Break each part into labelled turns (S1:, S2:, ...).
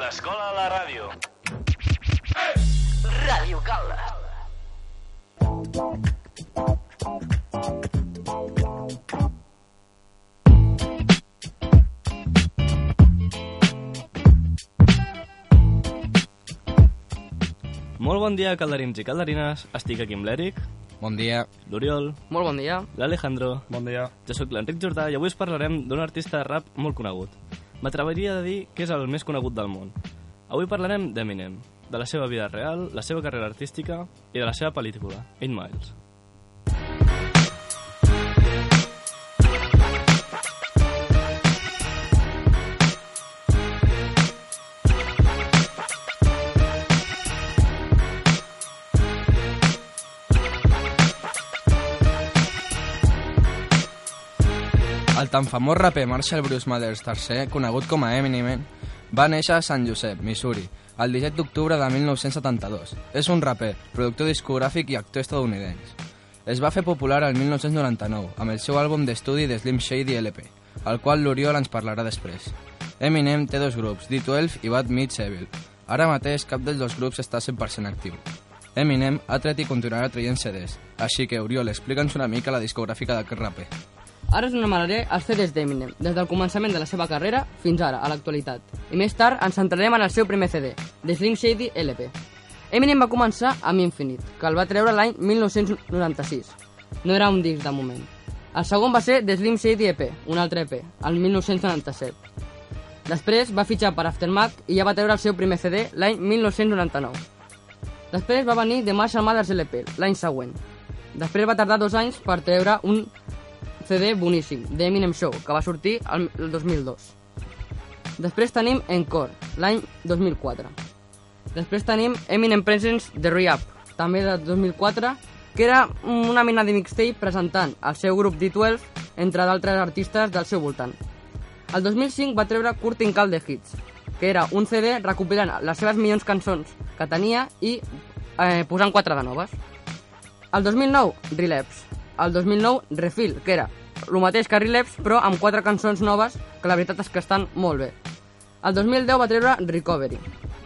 S1: L'escola a la ràdio.
S2: Ràdio Cala.
S3: Molt bon dia, calderins i calderines. Estic aquí amb l'Eric,
S4: Bon dia.
S3: l'Oriol,
S5: Molt bon dia.
S3: l'Alejandro.
S6: Bon dia.
S3: Jo sóc l'Enric Jordà i avui us parlarem d'un artista de rap molt conegut. M'atreviria a dir que és el més conegut del món. Avui parlarem d'Eminem, de la seva vida real, la seva carrera artística i de la seva pel·lícula, 8 Miles.
S4: El tan famós raper Marshall Bruce Mathers III, conegut com a Eminem, va néixer a Sant Josep, Missouri, el 17 d'octubre de 1972. És un raper, productor discogràfic i actor estadounidense. Es va fer popular el 1999 amb el seu àlbum d'estudi de Slim Shady LP, el qual l'Oriol ens parlarà després. Eminem té dos grups, D12 i Bad Meets Evil. Ara mateix cap dels dos grups està 100% actiu. Eminem ha tret i continuarà traient CDs, així que Oriol, explica'ns una mica la discogràfica d'aquest raper.
S5: Ara us enumeraré els CDs d'Eminem, des del començament de la seva carrera fins ara, a l'actualitat. I més tard ens centrarem en el seu primer CD, The Slim Shady LP. Eminem va començar amb Infinite, que el va treure l'any 1996. No era un disc de moment. El segon va ser The Slim Shady EP, un altre EP, el 1997. Després va fitxar per Aftermath i ja va treure el seu primer CD l'any 1999. Després va venir The Marshall Mathers LP, l'any següent. Després va tardar dos anys per treure un CD boníssim, The Eminem Show, que va sortir el el 2002. Després tenim Encore, l'any 2004. Després tenim Eminem Presents The Re-Up, també de 2004, que era una mena de mixtape presentant el seu grup D12 entre d'altres artistes del seu voltant. El 2005 va treure Curtin Call the Hits, que era un CD recopilant les seves millors cançons que tenia i eh, posant quatre de noves. El 2009, Relapse. El 2009, Refill, que era el mateix que Relapse, però amb quatre cançons noves, que la veritat és que estan molt bé. El 2010 va treure Recovery.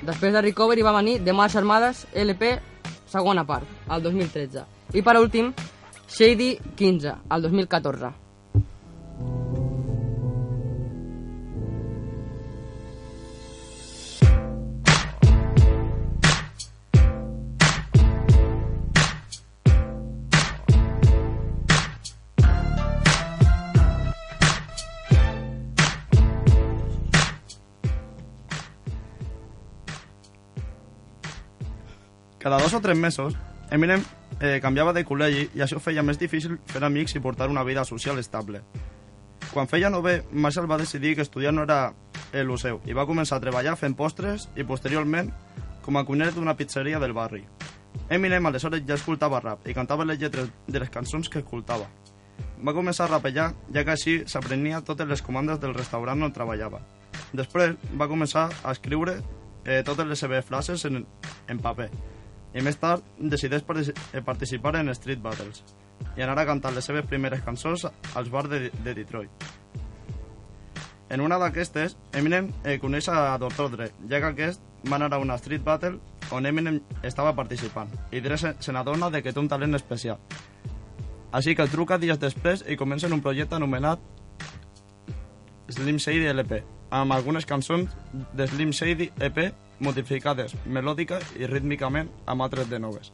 S5: Després de Recovery va venir The Marsh Armades LP segona part, el 2013. I per últim, Shady 15, el 2014.
S6: Cada dos o tres mesos, Eminem eh, canviava de col·legi i això feia més difícil fer amics i portar una vida social estable. Quan feia no bé, Marshall va decidir que estudiar no era el seu i va començar a treballar fent postres i posteriorment com a cuiner d'una pizzeria del barri. Eminem aleshores ja escoltava rap i cantava les lletres de les cançons que escoltava. Va començar a rapejar, ja que així s'aprenia totes les comandes del restaurant on treballava. Després va començar a escriure eh, totes les seves frases en, en paper i més tard decideix eh, participar en Street Battles i anar a cantar les seves primeres cançons als bars de, de Detroit. En una d'aquestes, Eminem eh, coneix a Dr. Dre, ja que aquest va anar a una Street Battle on Eminem estava participant i Dre se, se n'adona que té un talent especial. Així que el truca dies després i comencen un projecte anomenat Slim Shady LP, amb algunes cançons de Slim Shady EP modificades melòdica i rítmicament amb altres de noves.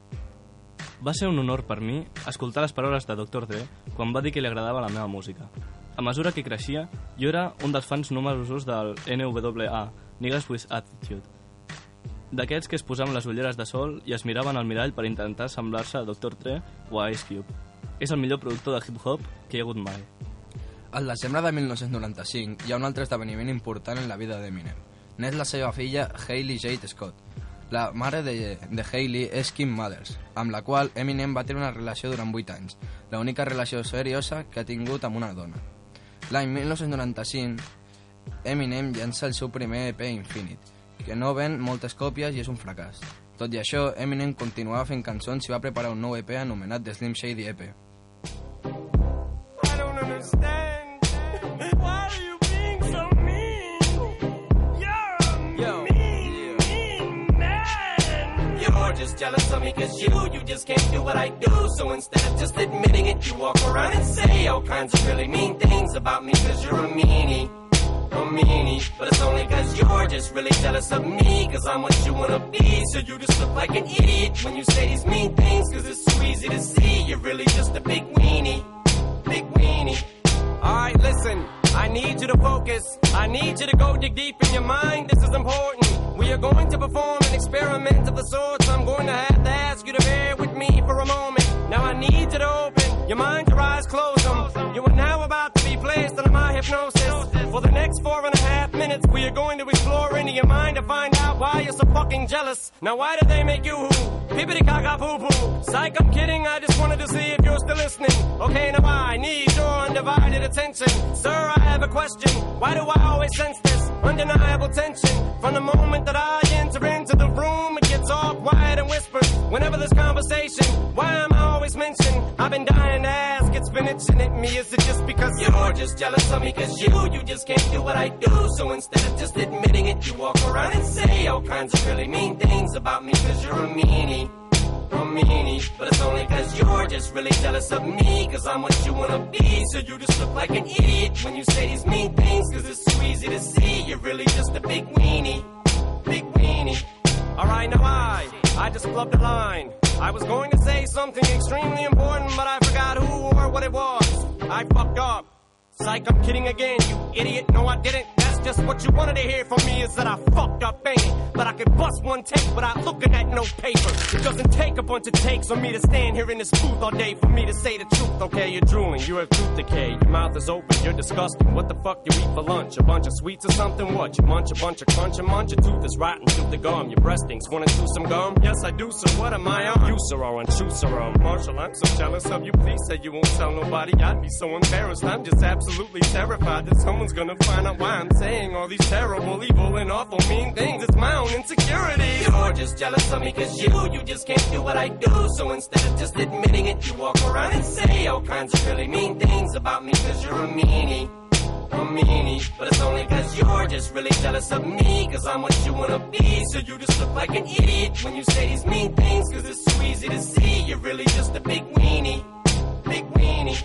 S3: Va ser un honor per mi escoltar les paraules de Dr. Dre quan va dir que li agradava la meva música. A mesura que creixia, jo era un dels fans numerosos del NWA, Niggas with Attitude. D'aquests que es posaven les ulleres de sol i es miraven al mirall per intentar semblar-se a Dr. Dre o a Ice Cube. És el millor productor de hip-hop que hi ha hagut mai.
S4: Al desembre de 1995 hi ha un altre esdeveniment important en la vida d'Eminem. N'és la seva filla Hailey Jade Scott. La mare de, de Hailey és Kim Mothers, amb la qual Eminem va tenir una relació durant 8 anys, l'única relació seriosa que ha tingut amb una dona. L'any 1995, Eminem llança el seu primer EP Infinite, que no ven moltes còpies i és un fracàs. Tot i això, Eminem continuava fent cançons i va preparar un nou EP anomenat The Slim Shady EP.
S1: Cause you, you just can't do what I do. So instead of just admitting it, you walk around and say all kinds of really mean things about me cause you're a meanie. A meanie, but it's only cause you're just really jealous of me Cause I'm what you wanna be So you just look like an idiot when you say these mean things Cause it's so easy to see You're really just a big weenie Big weenie Alright, listen, I need you to focus. I need you to go dig deep in your mind. This is important. We are going to perform an experiment of the sorts. I'm going to have your mind, your eyes, close them. You are now about to be placed under my hypnosis. For the next four and a half minutes, we are going to explore into your mind to find fucking jealous. Now why did they make you who? Pippity caca poo poo. Psych, I'm kidding. I just wanted to see if you're still listening. Okay, now I need your undivided attention. Sir, I have a question. Why do I always sense this undeniable tension? From the moment that I enter into the room, it gets all quiet and whispers. Whenever there's conversation, why am I always mentioned? I've been dying to ask. It's been itching at me. Is it just because you're just jealous of me? Cause you, you just can't do what I do. So instead of just admitting it, you walk around and say all kinds of really mean things about me cause you're a meanie. A meanie, but it's only cause you're just really jealous of me Cause I'm what you wanna be. So you just look like an idiot when you say these mean things Cause it's so easy to see. You're really just a big weenie. Big weenie. Alright, now I, I just flubbed a line. I was going to say something extremely important But I forgot who or what it was. I fucked up. Psych, I'm kidding again, you idiot. No, I didn't. That's just what you wanted to hear from me is that I fucked up, ain't it? But I could bust one take without looking at no paper. It doesn't take a bunch of takes for me to stand here in this booth all day for me to say the truth. Okay, you're drooling, you have tooth decay. Your mouth is open, you're disgusting. What the fuck you eat for lunch? A bunch of sweets or something? What? You munch a bunch of crunch and munch? Your tooth is rotten, tooth the gum. Your breast stinks. Wanna chew some gum? Yes, I do, so what am I on? You, sir, are on sir. Marshall, I'm so jealous of you. Please say you won't tell nobody. I'd be so embarrassed. I'm just absolutely terrified that someone's gonna find out why I'm saying all these terrible, evil, and awful mean things. It's my own insecurity. You're just jealous of me cause you, you just can't do what I do. So instead of just admitting it, you walk around and say all kinds of really mean things about me cause you're a meanie. A meanie, but it's only cause you're just really jealous of me Cause I'm what you wanna be So you just look like an idiot when you say these mean things Cause it's so easy to see You're really just a big weenie Big weenie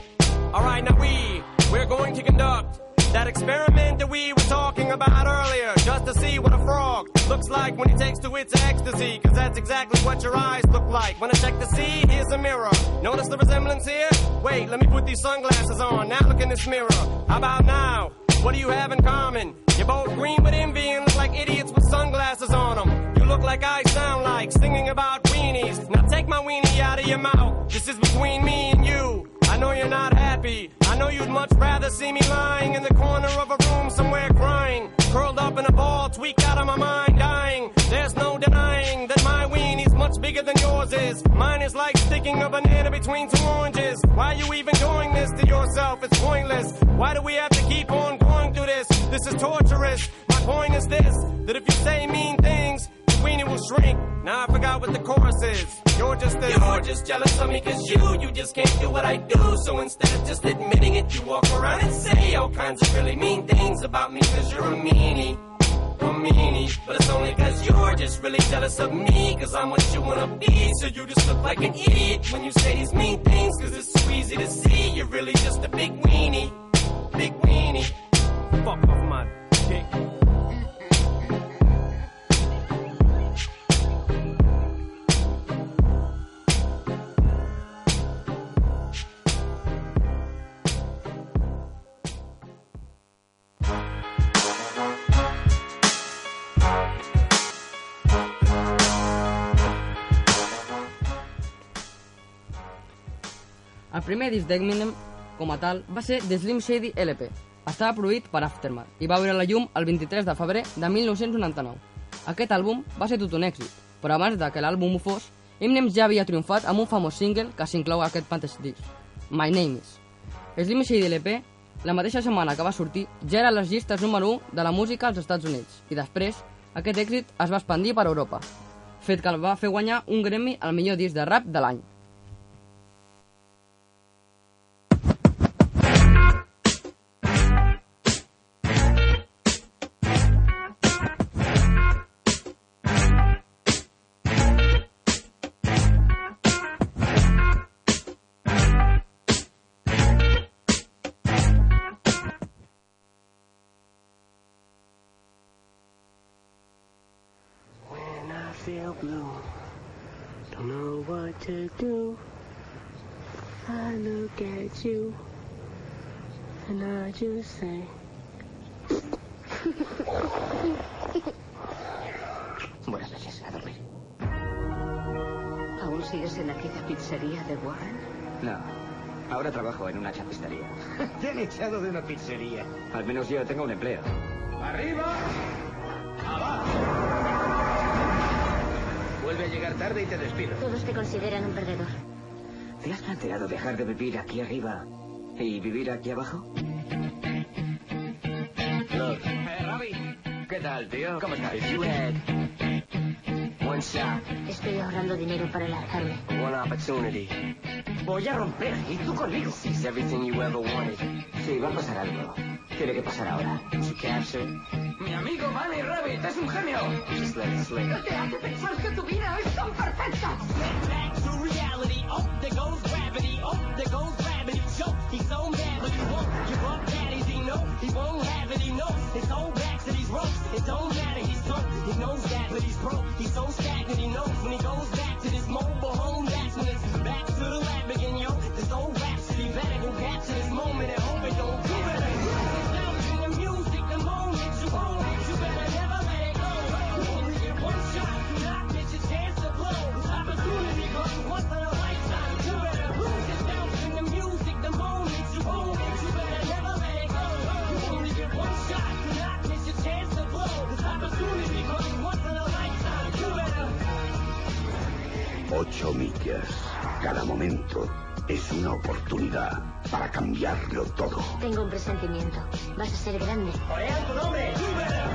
S1: Alright, now we, we're going to conduct that experiment that we were talking about earlier, just to see what a frog looks like when he takes to its ecstasy, cause that's exactly what your eyes look like. When I check to see, here's a mirror. Notice the resemblance here? Wait, let me put these sunglasses on. Now look in this mirror. How about now? What do you have in common? You're both green with envy and look like idiots with sunglasses on them. You look like I sound like singing about weenies. Now take my weenie out of your mouth. This is between me and you. I know you're not happy. Know you'd much rather see me lying in the corner of a room somewhere crying. Curled up in a ball, tweaked out of my mind, dying. There's no denying that my weenie's much bigger than yours is. Mine is like sticking a banana between two oranges. Why are you even doing this to yourself? It's pointless. Why do we have to keep on going through this? This is torturous. My point is this, that if you say mean things, weenie will shrink. Now I forgot what the chorus is. You're just this. You're just jealous of me cause you, you just can't do what I do. So instead of just admitting it, you walk around and say all kinds of really mean things about me cause you're a meanie. A meanie, but it's only cause you're just really jealous of me Cause I'm what you wanna be So you just look like an idiot when you say these mean things Cause it's so easy to see You're really just a big weenie Big weenie Fuck off my dick
S5: El primer disc d'Eminem, com a tal, va ser The Slim Shady LP. Estava produït per Aftermath i va veure la llum el 23 de febrer de 1999. Aquest àlbum va ser tot un èxit, però abans de que l'àlbum ho fos, Eminem ja havia triomfat amb un famós single que s'inclou a aquest mateix disc, My Name Is. Slim Shady LP, la mateixa setmana que va sortir, ja era a les llistes número 1 de la música als Estats Units i després aquest èxit es va expandir per Europa, fet que el va fer guanyar un Grammy al millor disc de rap de l'any.
S2: To do. I look at you and I just say.
S7: Buenas noches, a dormir. ¿Aún sigues en aquella pizzería de Warren?
S8: No. Ahora trabajo en una chapistería.
S9: Te han echado de una pizzería.
S8: Al menos yo tengo un empleo.
S9: ¡Arriba! ¡Abajo! Vuelve a llegar tarde y te despido.
S10: Todos te consideran un perdedor.
S8: ¿Te has planteado dejar de vivir aquí arriba y vivir aquí abajo?
S9: Look. Hey, Robbie. ¿Qué tal, tío? ¿Cómo estás? If you had one shot,
S10: Estoy ahorrando dinero para lanzarme.
S9: one opportunity,
S8: Voy a romper y tú conmigo.
S9: seize everything you ever wanted,
S8: Sí, va a pasar algo. Tiene que pasar ahora. Mi amigo Bunny Rabbit es un genio.
S9: just let it slip.
S7: te hace pensar que tu vida es tan perfecta.
S11: Ocho millas. Cada momento es una oportunidad para cambiarlo todo.
S10: Tengo un presentimiento. Vas a ser grande.
S12: Corea tu nombre. You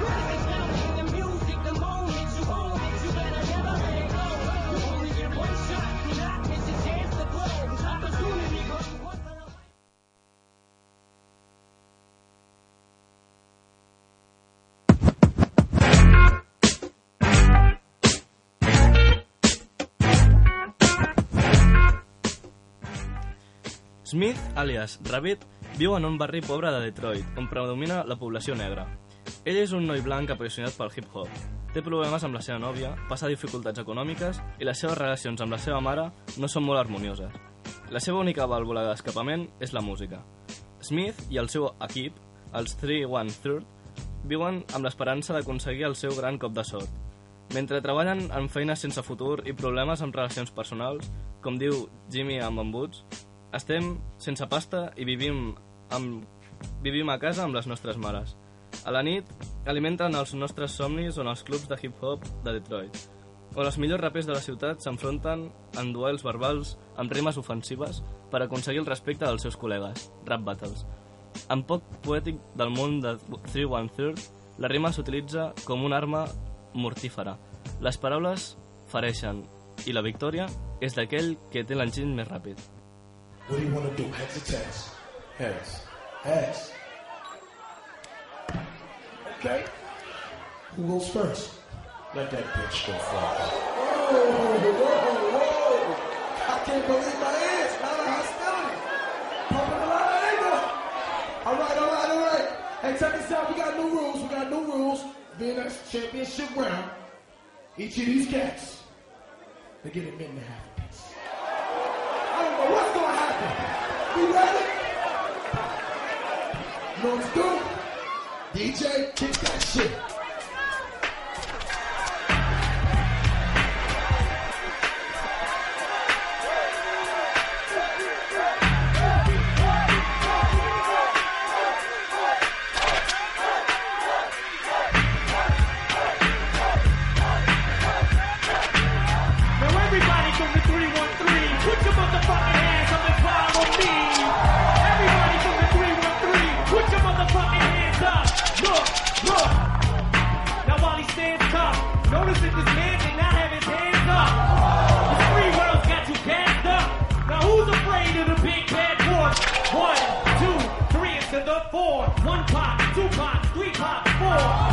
S3: Smith, alias Rabbit, viu en un barri pobre de Detroit, on predomina la població negra. Ell és un noi blanc apassionat pel hip-hop. Té problemes amb la seva nòvia, passa dificultats econòmiques i les seves relacions amb la seva mare no són molt harmonioses. La seva única vàlvula d'escapament és la música. Smith i el seu equip, els 313, viuen amb l'esperança d'aconseguir el seu gran cop de sort. Mentre treballen en feines sense futur i problemes amb relacions personals, com diu Jimmy amb embuts, estem sense pasta i vivim, amb, vivim a casa amb les nostres mares. A la nit alimenten els nostres somnis on els clubs de hip-hop de Detroit, on els millors rapers de la ciutat s'enfronten en duels verbals amb rimes ofensives per aconseguir el respecte dels seus col·legues, rap battles. En poc poètic del món de 313, la rima s'utilitza com una arma mortífera. Les paraules fereixen i la victòria és d'aquell que té l'enginy més ràpid.
S13: What do you want to do? Heads or tails? Heads. Heads. Okay. Who goes first? Let that bitch go first. Whoa, whoa, whoa. I can't believe my ears. Not a hostility. Pumping a lot of anger. All right, all right, all right. Hey, check this out. We got new rules. We got new rules. Being championship round, each of these cats, they get a minute and a half apiece. You know what to understood? DJ, kick that shit. 不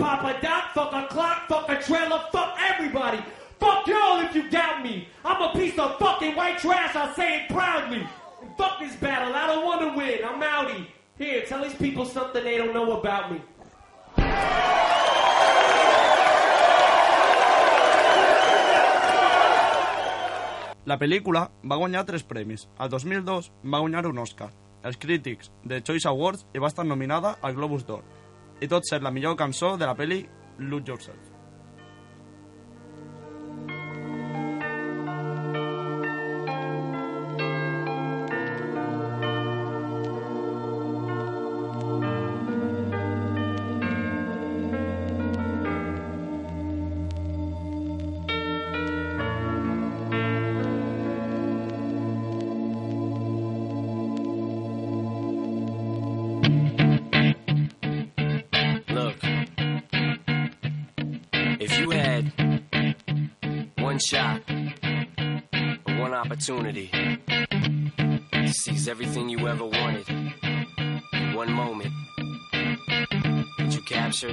S13: Papa Doc. Fuck a clock. Fuck a trailer. Fuck everybody. Fuck y'all if you doubt me. I'm a piece of fucking white trash. I say it proudly. And fuck this battle. I don't want to win. I'm outie. Here, tell these people something they don't know about me.
S6: La pel·lícula va guanyar tres premis. Al 2002 va guanyar un Oscar, els crítics de Choice Awards i va estar nominada al Globus d'Or. I tot ser la millor cançó de la pel·li Lose Yourself.
S7: Opportunity. To seize everything you ever wanted. In one moment, would you capture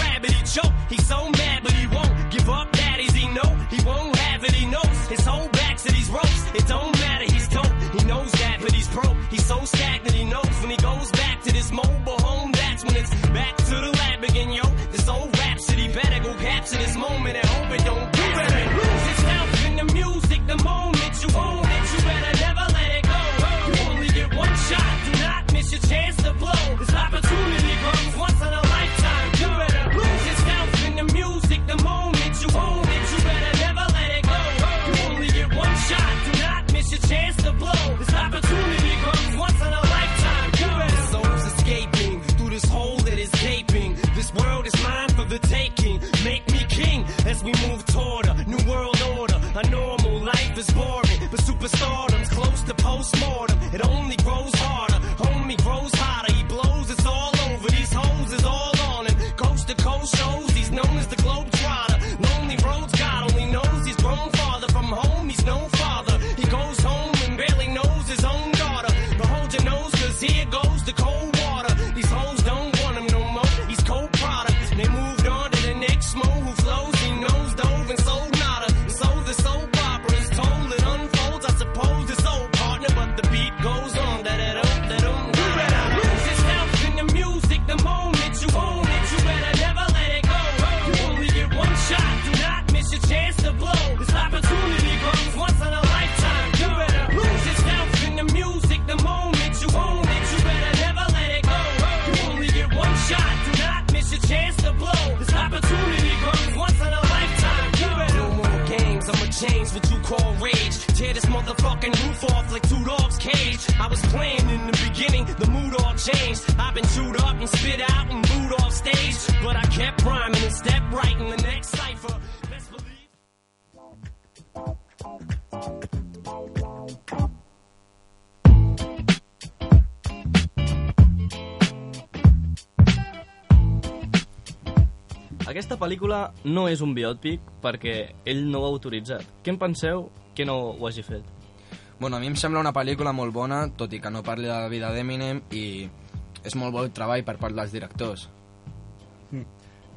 S1: gravity. Choke. He's so mad, but he won't give up. Daddies, he know he won't have it. He knows his whole back to these ropes. It don't matter. He's dope. He knows that, but he's broke. He's so stagnant. He knows when he goes back to this mobile home. That's when it's back to the lab again, yo. This old rhapsody better go capture this moment and hope it don't
S3: pel·lícula no és un biòpic perquè ell no ho ha autoritzat. Què en penseu que no ho hagi fet?
S4: Bueno, a mi em sembla una pel·lícula molt bona, tot i que no parli de la vida d'Eminem i és molt bon treball per part dels directors.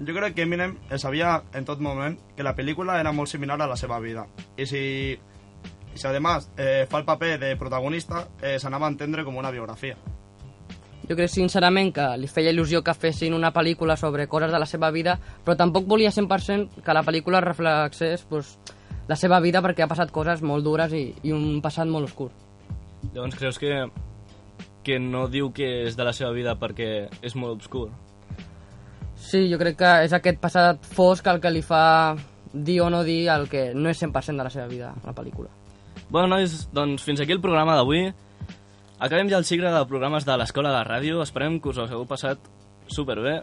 S6: Jo crec que Eminem sabia en tot moment que la pel·lícula era molt similar a la seva vida. I si Y si además eh, fa el paper de protagonista, eh, s'anava a entendre com una biografia.
S5: Jo crec sincerament que li feia il·lusió que fessin una pel·lícula sobre coses de la seva vida, però tampoc volia 100% que la pel·lícula reflexés pues, la seva vida perquè ha passat coses molt dures i, i un passat molt oscur.
S3: Llavors creus que, que no diu que és de la seva vida perquè és molt obscur?
S5: Sí, jo crec que és aquest passat fosc el que li fa dir o no dir el que no és 100% de la seva vida, la pel·lícula.
S3: Bueno, nois, doncs fins aquí el programa d'avui. Acabem ja el cicle de programes de l'Escola de Ràdio. Esperem que us ho hagueu passat superbé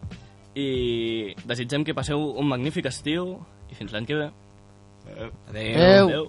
S3: i desitgem que passeu un magnífic estiu i fins l'any que ve.
S6: Adéu.
S5: Adéu.
S3: Adéu.